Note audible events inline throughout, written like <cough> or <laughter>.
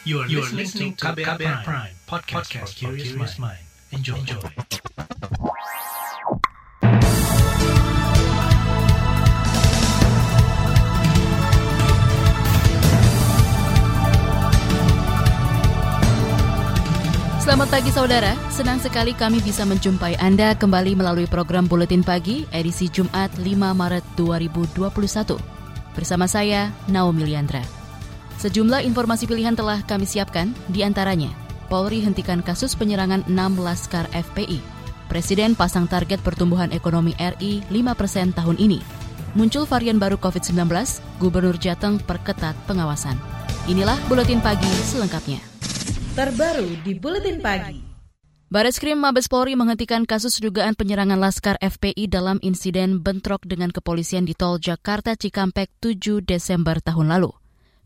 You are, you are listening to KBR, KBR Prime, podcast, podcast for curious mind. Enjoy. Enjoy. Selamat pagi saudara, senang sekali kami bisa menjumpai Anda kembali melalui program Buletin Pagi edisi Jumat 5 Maret 2021. Bersama saya, Naomi Liandra. Sejumlah informasi pilihan telah kami siapkan, di antaranya Polri hentikan kasus penyerangan 6 laskar FPI. Presiden pasang target pertumbuhan ekonomi RI 5 persen tahun ini. Muncul varian baru COVID-19, Gubernur Jateng perketat pengawasan. Inilah Buletin Pagi selengkapnya terbaru di Buletin Pagi. Bareskrim Mabes Polri menghentikan kasus dugaan penyerangan Laskar FPI dalam insiden bentrok dengan kepolisian di tol Jakarta Cikampek 7 Desember tahun lalu.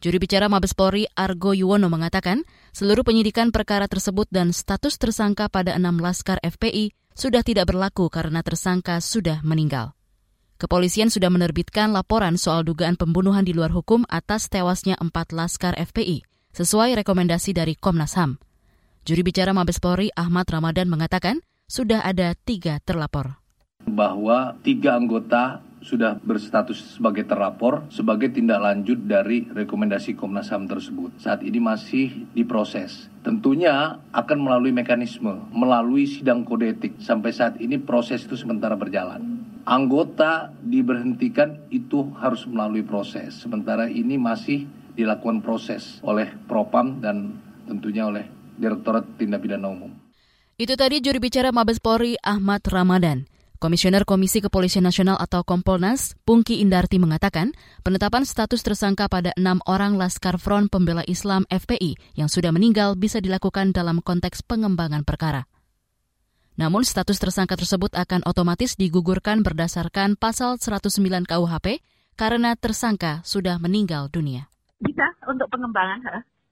Juri bicara Mabes Polri Argo Yuwono mengatakan, seluruh penyidikan perkara tersebut dan status tersangka pada enam Laskar FPI sudah tidak berlaku karena tersangka sudah meninggal. Kepolisian sudah menerbitkan laporan soal dugaan pembunuhan di luar hukum atas tewasnya empat Laskar FPI sesuai rekomendasi dari Komnas HAM. Juri bicara Mabes Polri Ahmad Ramadan mengatakan sudah ada tiga terlapor. Bahwa tiga anggota sudah berstatus sebagai terlapor sebagai tindak lanjut dari rekomendasi Komnas HAM tersebut. Saat ini masih diproses. Tentunya akan melalui mekanisme, melalui sidang kode etik. Sampai saat ini proses itu sementara berjalan. Anggota diberhentikan itu harus melalui proses. Sementara ini masih dilakukan proses oleh Propam dan tentunya oleh Direktorat Tindak Pidana Umum. Itu tadi juri bicara Mabes Polri Ahmad Ramadan. Komisioner Komisi Kepolisian Nasional atau Kompolnas, Pungki Indarti mengatakan, penetapan status tersangka pada enam orang Laskar Front Pembela Islam FPI yang sudah meninggal bisa dilakukan dalam konteks pengembangan perkara. Namun status tersangka tersebut akan otomatis digugurkan berdasarkan pasal 109 KUHP karena tersangka sudah meninggal dunia bisa untuk pengembangan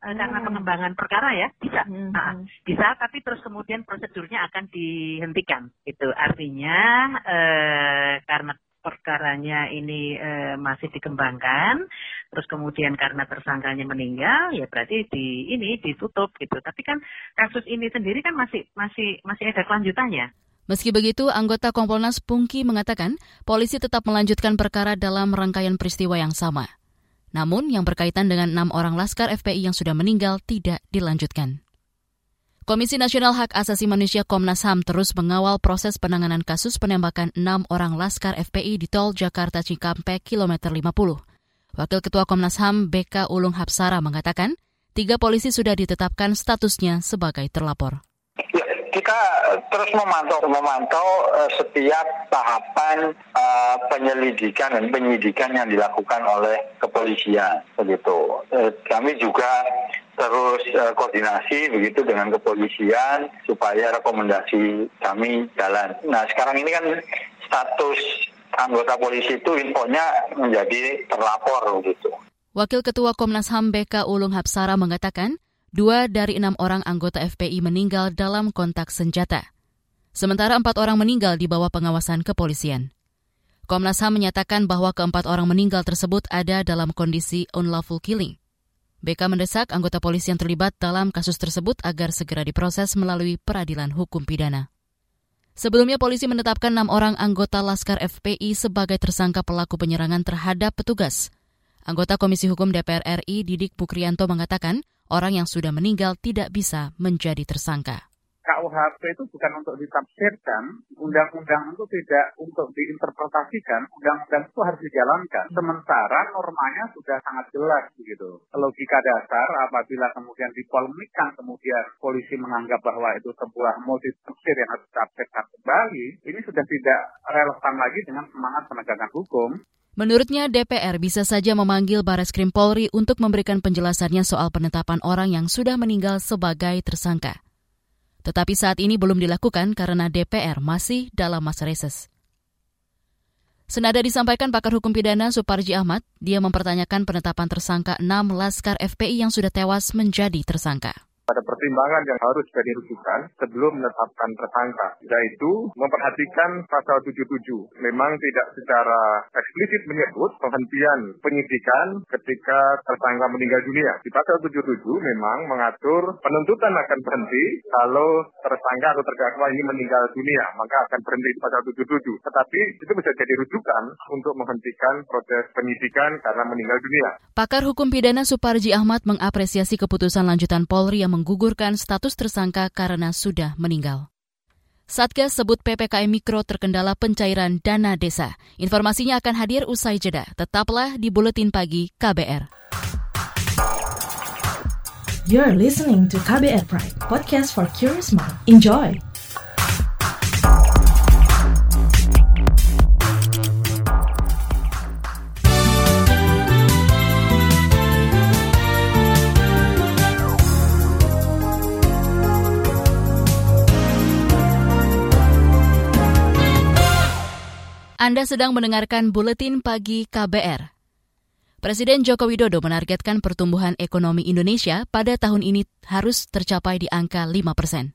karena hmm. pengembangan perkara ya bisa hmm. nah, bisa tapi terus kemudian prosedurnya akan dihentikan itu artinya uh, karena perkaranya ini uh, masih dikembangkan terus kemudian karena tersangkanya meninggal ya berarti di ini ditutup gitu tapi kan kasus ini sendiri kan masih masih masih ada kelanjutannya Meski begitu, anggota Kompolnas Pungki mengatakan polisi tetap melanjutkan perkara dalam rangkaian peristiwa yang sama. Namun yang berkaitan dengan enam orang laskar FPI yang sudah meninggal tidak dilanjutkan. Komisi Nasional Hak Asasi Manusia Komnas HAM terus mengawal proses penanganan kasus penembakan enam orang laskar FPI di tol Jakarta Cikampek kilometer 50. Wakil Ketua Komnas HAM BK Ulung Hapsara mengatakan, tiga polisi sudah ditetapkan statusnya sebagai terlapor kita terus memantau memantau uh, setiap tahapan uh, penyelidikan dan penyidikan yang dilakukan oleh kepolisian begitu. Uh, kami juga terus uh, koordinasi begitu dengan kepolisian supaya rekomendasi kami jalan. Nah sekarang ini kan status anggota polisi itu infonya menjadi terlapor begitu. Wakil Ketua Komnas HAM BK Ulung Hapsara mengatakan, dua dari enam orang anggota FPI meninggal dalam kontak senjata. Sementara empat orang meninggal di bawah pengawasan kepolisian. Komnas HAM menyatakan bahwa keempat orang meninggal tersebut ada dalam kondisi unlawful killing. BK mendesak anggota polisi yang terlibat dalam kasus tersebut agar segera diproses melalui peradilan hukum pidana. Sebelumnya polisi menetapkan enam orang anggota Laskar FPI sebagai tersangka pelaku penyerangan terhadap petugas. Anggota Komisi Hukum DPR RI Didik Pukrianto mengatakan orang yang sudah meninggal tidak bisa menjadi tersangka. KUHP itu bukan untuk ditafsirkan, undang-undang itu tidak untuk diinterpretasikan, undang-undang itu harus dijalankan. Sementara normanya sudah sangat jelas begitu. Logika dasar apabila kemudian dipolemikkan, kemudian polisi menganggap bahwa itu sebuah multi tafsir yang harus ditafsirkan kembali, ini sudah tidak relevan lagi dengan semangat penegakan hukum. Menurutnya, DPR bisa saja memanggil Baris Krim Polri untuk memberikan penjelasannya soal penetapan orang yang sudah meninggal sebagai tersangka. Tetapi saat ini belum dilakukan karena DPR masih dalam masa reses. Senada disampaikan pakar hukum pidana Suparji Ahmad, dia mempertanyakan penetapan tersangka 6 Laskar FPI yang sudah tewas menjadi tersangka pada pertimbangan yang harus jadi rujukan sebelum menetapkan tersangka, yaitu memperhatikan pasal 77. Memang tidak secara eksplisit menyebut penghentian penyidikan ketika tersangka meninggal dunia. Di pasal 77 memang mengatur penuntutan akan berhenti kalau tersangka atau terdakwa ini meninggal dunia, maka akan berhenti di pasal 77. Tetapi itu bisa jadi rujukan untuk menghentikan proses penyidikan karena meninggal dunia. Pakar Hukum Pidana Suparji Ahmad mengapresiasi keputusan lanjutan Polri yang menggugurkan status tersangka karena sudah meninggal. Satgas sebut PPKM Mikro terkendala pencairan dana desa. Informasinya akan hadir usai jeda. Tetaplah di Buletin Pagi KBR. You're listening to KBR Pride, podcast for curious mind. Enjoy! Anda sedang mendengarkan Buletin Pagi KBR. Presiden Joko Widodo menargetkan pertumbuhan ekonomi Indonesia pada tahun ini harus tercapai di angka 5 persen.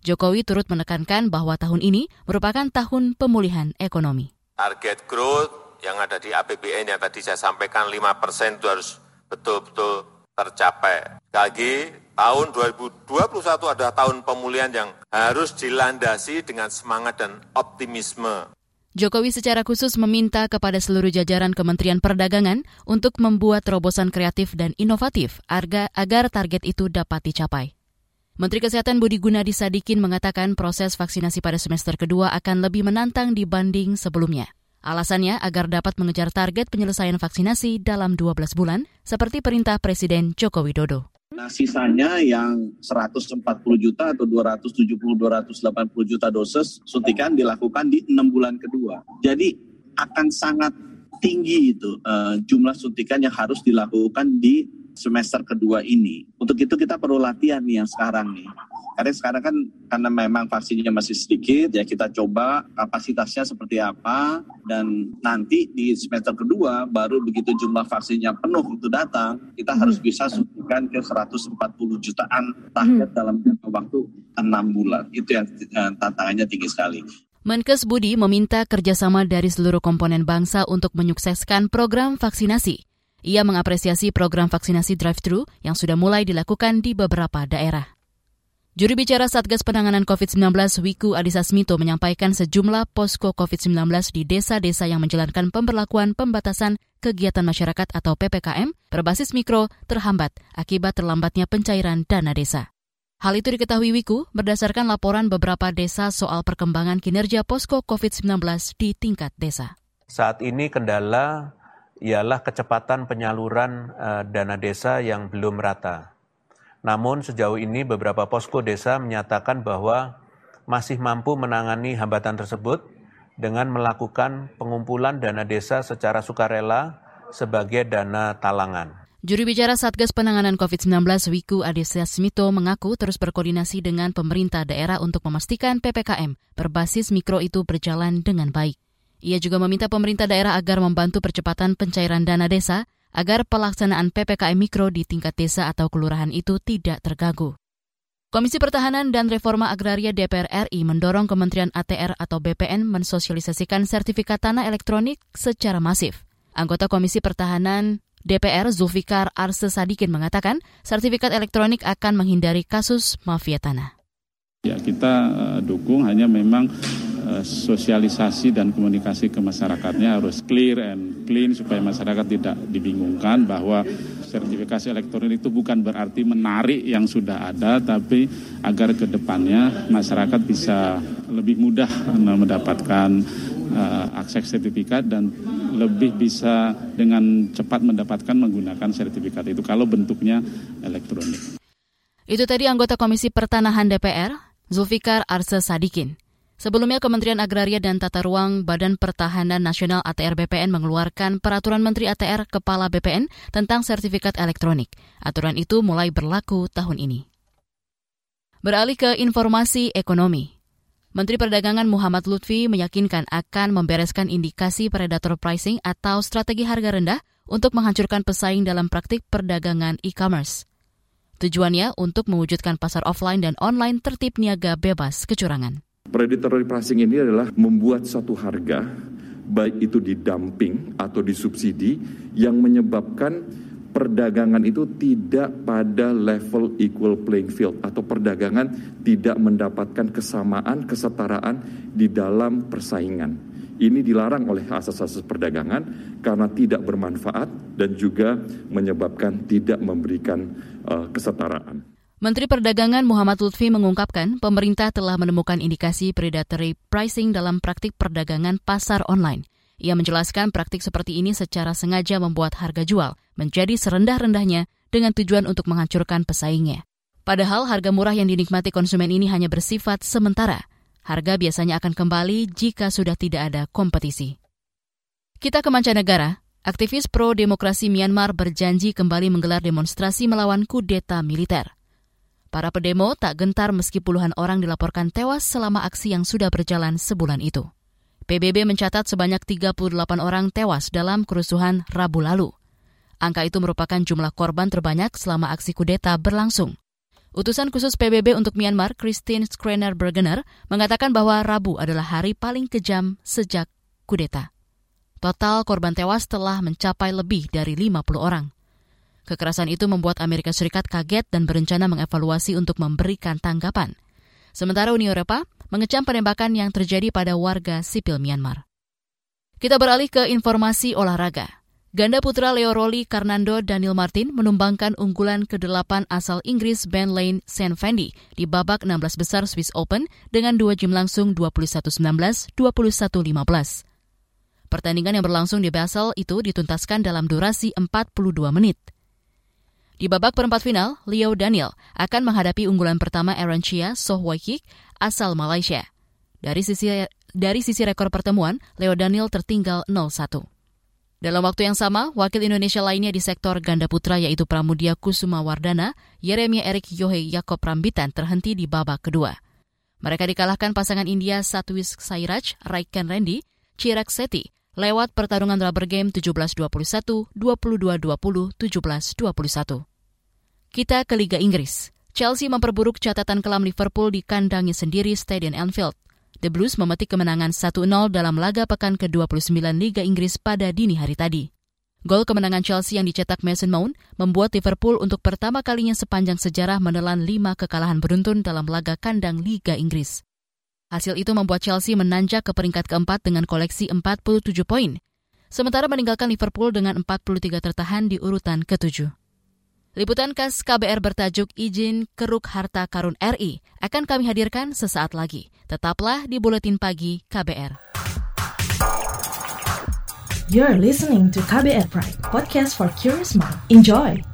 Jokowi turut menekankan bahwa tahun ini merupakan tahun pemulihan ekonomi. Target growth yang ada di APBN yang tadi saya sampaikan 5 persen itu harus betul-betul tercapai. Sekali lagi, tahun 2021 adalah tahun pemulihan yang harus dilandasi dengan semangat dan optimisme. Jokowi secara khusus meminta kepada seluruh jajaran Kementerian Perdagangan untuk membuat terobosan kreatif dan inovatif agar target itu dapat dicapai. Menteri Kesehatan Budi Gunadi Sadikin mengatakan proses vaksinasi pada semester kedua akan lebih menantang dibanding sebelumnya. Alasannya agar dapat mengejar target penyelesaian vaksinasi dalam 12 bulan, seperti perintah Presiden Joko Widodo. Nah, sisanya yang 140 juta atau 270-280 juta dosis suntikan dilakukan di enam bulan kedua. Jadi akan sangat tinggi itu uh, jumlah suntikan yang harus dilakukan di semester kedua ini. Untuk itu kita perlu latihan nih yang sekarang nih. Karena sekarang kan karena memang vaksinnya masih sedikit ya kita coba kapasitasnya seperti apa dan nanti di semester kedua baru begitu jumlah vaksinnya penuh itu datang kita hmm. harus bisa suntikan ke 140 jutaan target hmm. dalam jangka waktu enam bulan. Itu yang eh, tantangannya tinggi sekali. Menkes Budi meminta kerjasama dari seluruh komponen bangsa untuk menyukseskan program vaksinasi. Ia mengapresiasi program vaksinasi drive-thru yang sudah mulai dilakukan di beberapa daerah. Juri bicara Satgas Penanganan COVID-19 Wiku Adhisa Smito menyampaikan sejumlah posko COVID-19 di desa-desa yang menjalankan pemberlakuan pembatasan kegiatan masyarakat atau PPKM berbasis mikro terhambat akibat terlambatnya pencairan dana desa. Hal itu diketahui Wiku berdasarkan laporan beberapa desa soal perkembangan kinerja posko COVID-19 di tingkat desa. Saat ini kendala ialah kecepatan penyaluran uh, dana desa yang belum rata namun sejauh ini beberapa posko desa menyatakan bahwa masih mampu menangani hambatan tersebut dengan melakukan pengumpulan dana desa secara sukarela sebagai dana talangan. Juri bicara Satgas Penanganan COVID-19 Wiku Adhisa Smito mengaku terus berkoordinasi dengan pemerintah daerah untuk memastikan PPKM berbasis mikro itu berjalan dengan baik. Ia juga meminta pemerintah daerah agar membantu percepatan pencairan dana desa agar pelaksanaan PPKM Mikro di tingkat desa atau kelurahan itu tidak terganggu. Komisi Pertahanan dan Reforma Agraria DPR RI mendorong Kementerian ATR atau BPN mensosialisasikan sertifikat tanah elektronik secara masif. Anggota Komisi Pertahanan DPR Zulfikar Arse Sadikin mengatakan sertifikat elektronik akan menghindari kasus mafia tanah. Ya, kita uh, dukung hanya memang Eh, sosialisasi dan komunikasi ke masyarakatnya harus clear and clean supaya masyarakat tidak dibingungkan bahwa sertifikasi elektronik itu bukan berarti menarik yang sudah ada tapi agar ke depannya masyarakat bisa lebih mudah mendapatkan uh, akses sertifikat dan lebih bisa dengan cepat mendapatkan menggunakan sertifikat itu kalau bentuknya elektronik. Itu tadi anggota Komisi Pertanahan DPR, Zulfikar Arsa Sadikin. Sebelumnya Kementerian Agraria dan Tata Ruang Badan Pertahanan Nasional ATR BPN mengeluarkan Peraturan Menteri ATR Kepala BPN tentang sertifikat elektronik. Aturan itu mulai berlaku tahun ini. Beralih ke informasi ekonomi. Menteri Perdagangan Muhammad Lutfi meyakinkan akan membereskan indikasi predator pricing atau strategi harga rendah untuk menghancurkan pesaing dalam praktik perdagangan e-commerce. Tujuannya untuk mewujudkan pasar offline dan online tertib niaga bebas kecurangan. Predatory pricing ini adalah membuat satu harga, baik itu di dumping atau disubsidi, yang menyebabkan perdagangan itu tidak pada level equal playing field atau perdagangan tidak mendapatkan kesamaan, kesetaraan di dalam persaingan. Ini dilarang oleh asas-asas perdagangan karena tidak bermanfaat dan juga menyebabkan tidak memberikan uh, kesetaraan. Menteri Perdagangan Muhammad Lutfi mengungkapkan pemerintah telah menemukan indikasi predatory pricing dalam praktik perdagangan pasar online. Ia menjelaskan praktik seperti ini secara sengaja membuat harga jual menjadi serendah-rendahnya dengan tujuan untuk menghancurkan pesaingnya. Padahal harga murah yang dinikmati konsumen ini hanya bersifat sementara. Harga biasanya akan kembali jika sudah tidak ada kompetisi. Kita ke mancanegara. Aktivis pro-demokrasi Myanmar berjanji kembali menggelar demonstrasi melawan kudeta militer. Para pedemo tak gentar meski puluhan orang dilaporkan tewas selama aksi yang sudah berjalan sebulan itu. PBB mencatat sebanyak 38 orang tewas dalam kerusuhan Rabu lalu. Angka itu merupakan jumlah korban terbanyak selama aksi kudeta berlangsung. Utusan khusus PBB untuk Myanmar, Christine Skrener Bergener, mengatakan bahwa Rabu adalah hari paling kejam sejak kudeta. Total korban tewas telah mencapai lebih dari 50 orang. Kekerasan itu membuat Amerika Serikat kaget dan berencana mengevaluasi untuk memberikan tanggapan. Sementara Uni Eropa mengecam penembakan yang terjadi pada warga sipil Myanmar. Kita beralih ke informasi olahraga. Ganda putra Leo Rolly Karnando Daniel Martin menumbangkan unggulan ke-8 asal Inggris Ben Lane St. Fendi di babak 16 besar Swiss Open dengan dua jam langsung 21-19, 21-15. Pertandingan yang berlangsung di Basel itu dituntaskan dalam durasi 42 menit. Di babak perempat final, Leo Daniel akan menghadapi unggulan pertama Aaron Chia Soh Wai Kik asal Malaysia. Dari sisi dari sisi rekor pertemuan, Leo Daniel tertinggal 0-1. Dalam waktu yang sama, wakil Indonesia lainnya di sektor ganda putra yaitu Pramudia Kusuma Wardana, Yeremia Erik Yohe Yakob Rambitan terhenti di babak kedua. Mereka dikalahkan pasangan India Satwis Sairaj, Raiken Randy, Chirag Seti lewat pertarungan rubber game 17-21, 22-20, 17-21. Kita ke Liga Inggris. Chelsea memperburuk catatan kelam Liverpool di kandangnya sendiri Stadion Anfield. The Blues memetik kemenangan 1-0 dalam laga pekan ke-29 Liga Inggris pada dini hari tadi. Gol kemenangan Chelsea yang dicetak Mason Mount membuat Liverpool untuk pertama kalinya sepanjang sejarah menelan lima kekalahan beruntun dalam laga kandang Liga Inggris. Hasil itu membuat Chelsea menanjak ke peringkat keempat dengan koleksi 47 poin, sementara meninggalkan Liverpool dengan 43 tertahan di urutan ketujuh. Liputan khas KBR bertajuk Izin Keruk Harta Karun RI akan kami hadirkan sesaat lagi. Tetaplah di Buletin Pagi KBR. You're listening to KBR Pride, podcast for curious mind. Enjoy!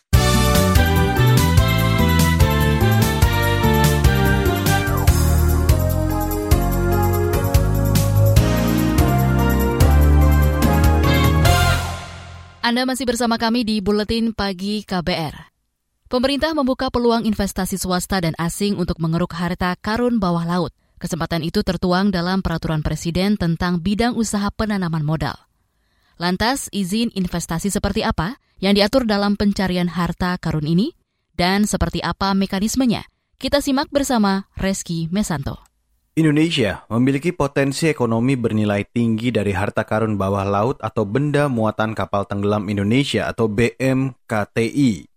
Anda masih bersama kami di Buletin Pagi KBR. Pemerintah membuka peluang investasi swasta dan asing untuk mengeruk harta karun bawah laut. Kesempatan itu tertuang dalam peraturan presiden tentang bidang usaha penanaman modal. Lantas, izin investasi seperti apa yang diatur dalam pencarian harta karun ini? Dan seperti apa mekanismenya? Kita simak bersama Reski Mesanto. Indonesia memiliki potensi ekonomi bernilai tinggi dari harta karun bawah laut atau benda muatan kapal tenggelam Indonesia atau BMKTI.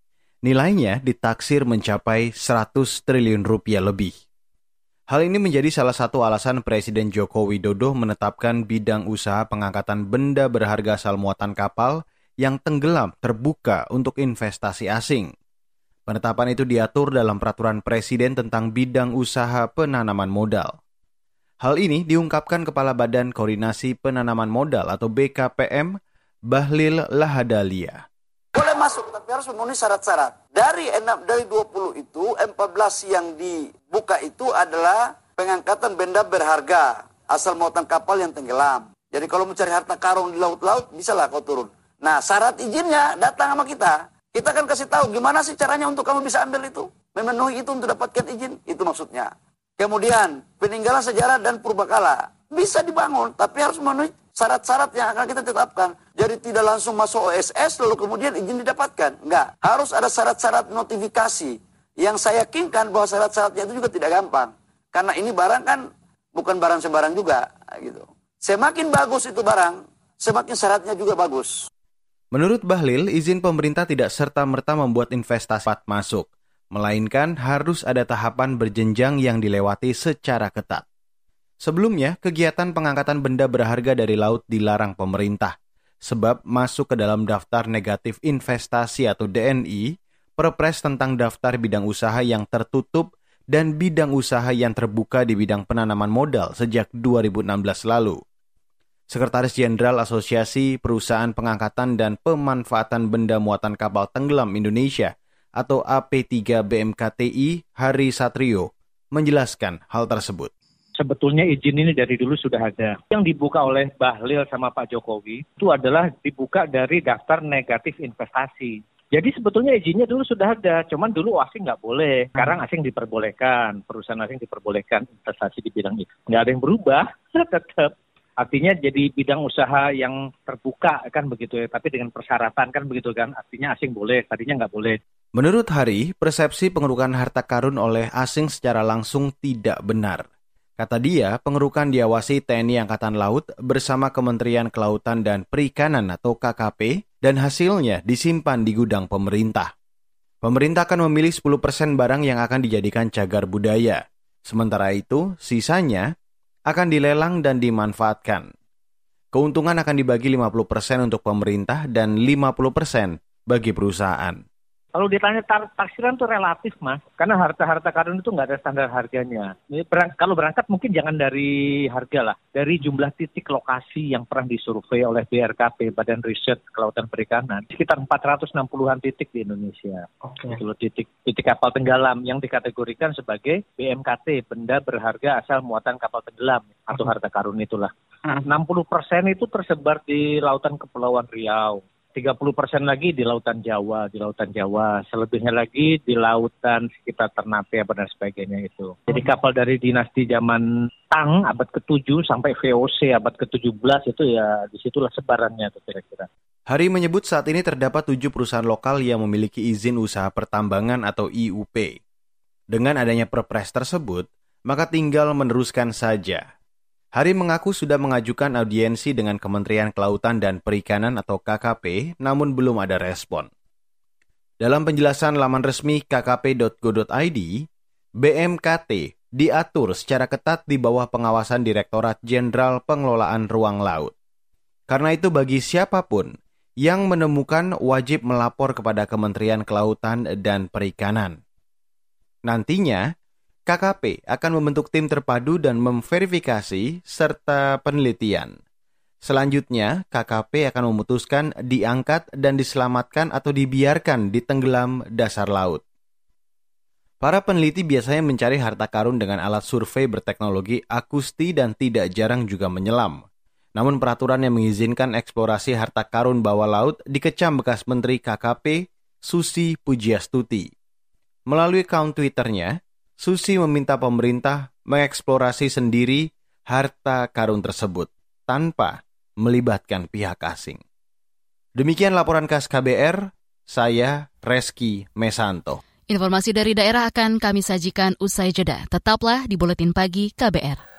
Nilainya ditaksir mencapai 100 triliun rupiah lebih. Hal ini menjadi salah satu alasan Presiden Joko Widodo menetapkan bidang usaha pengangkatan benda berharga asal muatan kapal yang tenggelam terbuka untuk investasi asing. Penetapan itu diatur dalam peraturan Presiden tentang bidang usaha penanaman modal. Hal ini diungkapkan Kepala Badan Koordinasi Penanaman Modal atau BKPM, Bahlil Lahadalia. Boleh masuk, tapi harus memenuhi syarat-syarat. Dari 6, dari 20 itu, 14 yang dibuka itu adalah pengangkatan benda berharga asal muatan kapal yang tenggelam. Jadi kalau mencari harta karun di laut-laut, bisa lah kau turun. Nah, syarat izinnya datang sama kita. Kita akan kasih tahu gimana sih caranya untuk kamu bisa ambil itu. Memenuhi itu untuk dapatkan izin, itu maksudnya. Kemudian peninggalan sejarah dan purbakala bisa dibangun, tapi harus memenuhi syarat-syarat yang akan kita tetapkan. Jadi tidak langsung masuk OSS lalu kemudian izin didapatkan. Enggak, harus ada syarat-syarat notifikasi. Yang saya yakinkan bahwa syarat-syaratnya itu juga tidak gampang. Karena ini barang kan bukan barang sembarang juga gitu. Semakin bagus itu barang, semakin syaratnya juga bagus. Menurut Bahlil, izin pemerintah tidak serta-merta membuat investasi masuk melainkan harus ada tahapan berjenjang yang dilewati secara ketat. Sebelumnya, kegiatan pengangkatan benda berharga dari laut dilarang pemerintah, sebab masuk ke dalam daftar negatif investasi atau DNI, perpres tentang daftar bidang usaha yang tertutup dan bidang usaha yang terbuka di bidang penanaman modal sejak 2016 lalu. Sekretaris Jenderal Asosiasi Perusahaan Pengangkatan dan Pemanfaatan Benda Muatan Kapal Tenggelam Indonesia, atau AP3 BMKTI Hari Satrio menjelaskan hal tersebut. Sebetulnya izin ini dari dulu sudah ada. Yang dibuka oleh Bahlil sama Pak Jokowi itu adalah dibuka dari daftar negatif investasi. Jadi sebetulnya izinnya dulu sudah ada, cuman dulu asing nggak boleh. Sekarang asing diperbolehkan, perusahaan asing diperbolehkan investasi di bidang itu. Nggak ada yang berubah, <laughs> tetap. Artinya jadi bidang usaha yang terbuka kan begitu ya, tapi dengan persyaratan kan begitu kan. Artinya asing boleh, tadinya nggak boleh. Menurut Hari, persepsi pengerukan harta karun oleh asing secara langsung tidak benar. Kata dia, pengerukan diawasi TNI Angkatan Laut bersama Kementerian Kelautan dan Perikanan atau KKP dan hasilnya disimpan di gudang pemerintah. Pemerintah akan memilih 10% barang yang akan dijadikan cagar budaya. Sementara itu, sisanya akan dilelang dan dimanfaatkan. Keuntungan akan dibagi 50% untuk pemerintah dan 50% bagi perusahaan. Kalau ditanya tar taksiran itu relatif mas, karena harta-harta karun itu nggak ada standar harganya. Ini berang kalau berangkat mungkin jangan dari harga lah, dari jumlah titik lokasi yang pernah disurvei oleh BRKP Badan Riset Kelautan Perikanan, sekitar 460-an titik di Indonesia. Oke. Okay. titik titik kapal tenggelam yang dikategorikan sebagai BMKT benda berharga asal muatan kapal tenggelam atau harta karun itulah. 60 persen itu tersebar di lautan Kepulauan Riau. 30 persen lagi di lautan Jawa, di lautan Jawa, selebihnya lagi di lautan sekitar Ternate dan sebagainya itu. Jadi hmm. kapal dari dinasti zaman Tang abad ke-7 sampai VOC abad ke-17 itu ya di situlah sebarannya tuh kira-kira. Hari menyebut saat ini terdapat tujuh perusahaan lokal yang memiliki izin usaha pertambangan atau IUP. Dengan adanya perpres tersebut, maka tinggal meneruskan saja Hari mengaku sudah mengajukan audiensi dengan Kementerian Kelautan dan Perikanan atau KKP, namun belum ada respon. Dalam penjelasan laman resmi kkp.go.id, BMKT diatur secara ketat di bawah pengawasan Direktorat Jenderal Pengelolaan Ruang Laut. Karena itu bagi siapa pun yang menemukan wajib melapor kepada Kementerian Kelautan dan Perikanan. Nantinya, KKP akan membentuk tim terpadu dan memverifikasi serta penelitian. Selanjutnya, KKP akan memutuskan diangkat dan diselamatkan atau dibiarkan di tenggelam dasar laut. Para peneliti biasanya mencari harta karun dengan alat survei berteknologi akusti dan tidak jarang juga menyelam. Namun peraturan yang mengizinkan eksplorasi harta karun bawah laut dikecam bekas Menteri KKP Susi Pujiastuti. Melalui account Twitternya, Susi meminta pemerintah mengeksplorasi sendiri harta karun tersebut tanpa melibatkan pihak asing. Demikian laporan khas KBR, saya Reski Mesanto. Informasi dari daerah akan kami sajikan usai jeda. Tetaplah di Buletin Pagi KBR.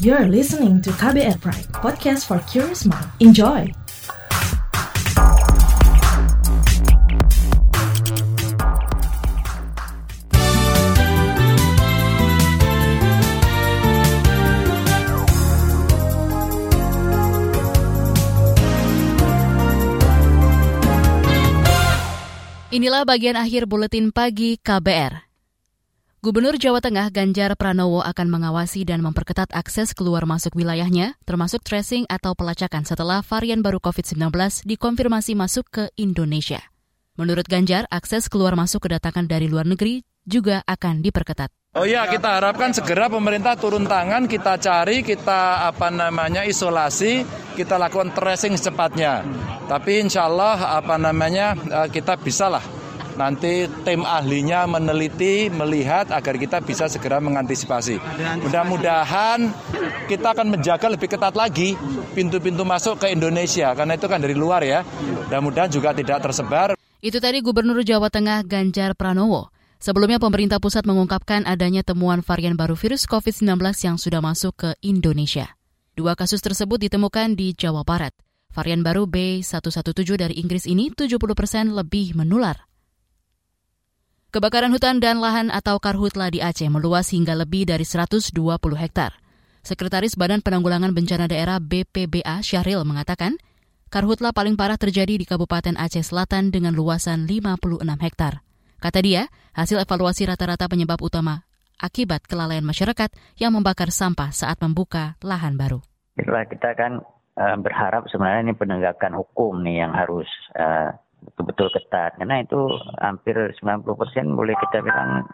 You're listening to KBR Pride, podcast for curious mind. Enjoy! Inilah bagian akhir buletin pagi KBR. Gubernur Jawa Tengah Ganjar Pranowo akan mengawasi dan memperketat akses keluar masuk wilayahnya, termasuk tracing atau pelacakan setelah varian baru COVID-19 dikonfirmasi masuk ke Indonesia. Menurut Ganjar, akses keluar masuk kedatangan dari luar negeri juga akan diperketat. Oh iya, kita harapkan segera pemerintah turun tangan, kita cari, kita apa namanya isolasi, kita lakukan tracing secepatnya. Tapi insya Allah apa namanya eh, kita bisa lah nanti tim ahlinya meneliti, melihat agar kita bisa segera mengantisipasi. Mudah-mudahan kita akan menjaga lebih ketat lagi pintu-pintu masuk ke Indonesia karena itu kan dari luar ya. Mudah-mudahan juga tidak tersebar. Itu tadi Gubernur Jawa Tengah Ganjar Pranowo. Sebelumnya pemerintah pusat mengungkapkan adanya temuan varian baru virus COVID-19 yang sudah masuk ke Indonesia. Dua kasus tersebut ditemukan di Jawa Barat. Varian baru B117 dari Inggris ini 70 persen lebih menular. Kebakaran hutan dan lahan atau karhutla di Aceh meluas hingga lebih dari 120 hektar. Sekretaris Badan Penanggulangan Bencana Daerah BPBA Syahril mengatakan, karhutla paling parah terjadi di Kabupaten Aceh Selatan dengan luasan 56 hektar. Kata dia, hasil evaluasi rata-rata penyebab utama akibat kelalaian masyarakat yang membakar sampah saat membuka lahan baru. Itulah kita kan berharap sebenarnya ini penegakan hukum nih yang harus uh, betul-betul ketat karena itu hampir 90 persen boleh kita bilang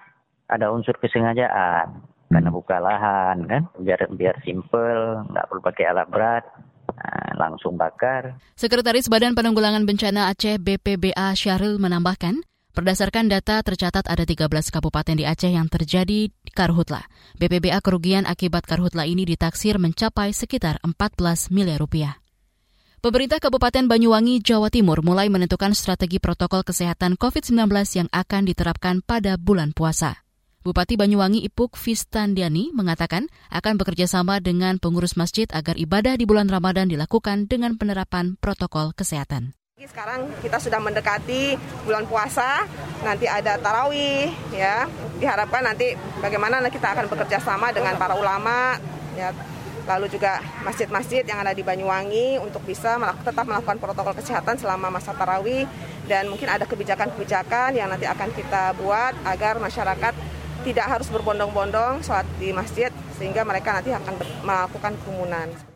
ada unsur kesengajaan karena buka lahan kan biar biar simple nggak perlu pakai alat berat nah, langsung bakar. Sekretaris Badan Penanggulangan Bencana Aceh BPBA Syahril menambahkan Berdasarkan data, tercatat ada 13 kabupaten di Aceh yang terjadi karhutla. BPBA kerugian akibat karhutla ini ditaksir mencapai sekitar 14 miliar rupiah. Pemerintah Kabupaten Banyuwangi, Jawa Timur mulai menentukan strategi protokol kesehatan COVID-19 yang akan diterapkan pada bulan puasa. Bupati Banyuwangi Ipuk Fistandiani mengatakan akan bekerja sama dengan pengurus masjid agar ibadah di bulan Ramadan dilakukan dengan penerapan protokol kesehatan. Sekarang kita sudah mendekati bulan puasa, nanti ada tarawih, ya. Diharapkan nanti bagaimana kita akan bekerja sama dengan para ulama, ya. Lalu juga masjid-masjid yang ada di Banyuwangi untuk bisa tetap melakukan protokol kesehatan selama masa tarawih dan mungkin ada kebijakan-kebijakan yang nanti akan kita buat agar masyarakat tidak harus berbondong-bondong sholat di masjid sehingga mereka nanti akan melakukan kerumunan.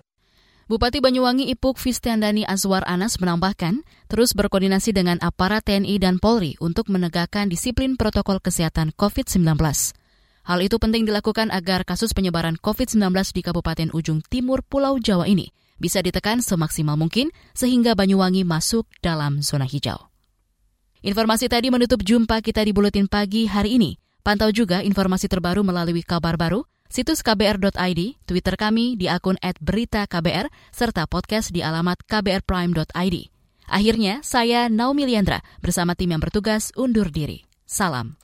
Bupati Banyuwangi Ipuk Fistiandani Azwar Anas menambahkan, terus berkoordinasi dengan aparat TNI dan Polri untuk menegakkan disiplin protokol kesehatan COVID-19. Hal itu penting dilakukan agar kasus penyebaran COVID-19 di Kabupaten Ujung Timur Pulau Jawa ini bisa ditekan semaksimal mungkin sehingga Banyuwangi masuk dalam zona hijau. Informasi tadi menutup jumpa kita di Buletin Pagi hari ini. Pantau juga informasi terbaru melalui kabar baru situs kbr.id, Twitter kami di akun @beritaKBR, serta podcast di alamat kbrprime.id. Akhirnya, saya Naomi Liandra bersama tim yang bertugas undur diri. Salam.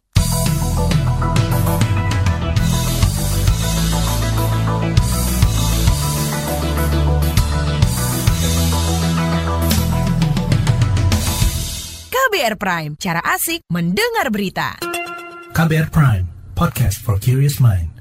KBR Prime, cara asik mendengar berita. KBR Prime, podcast for curious mind.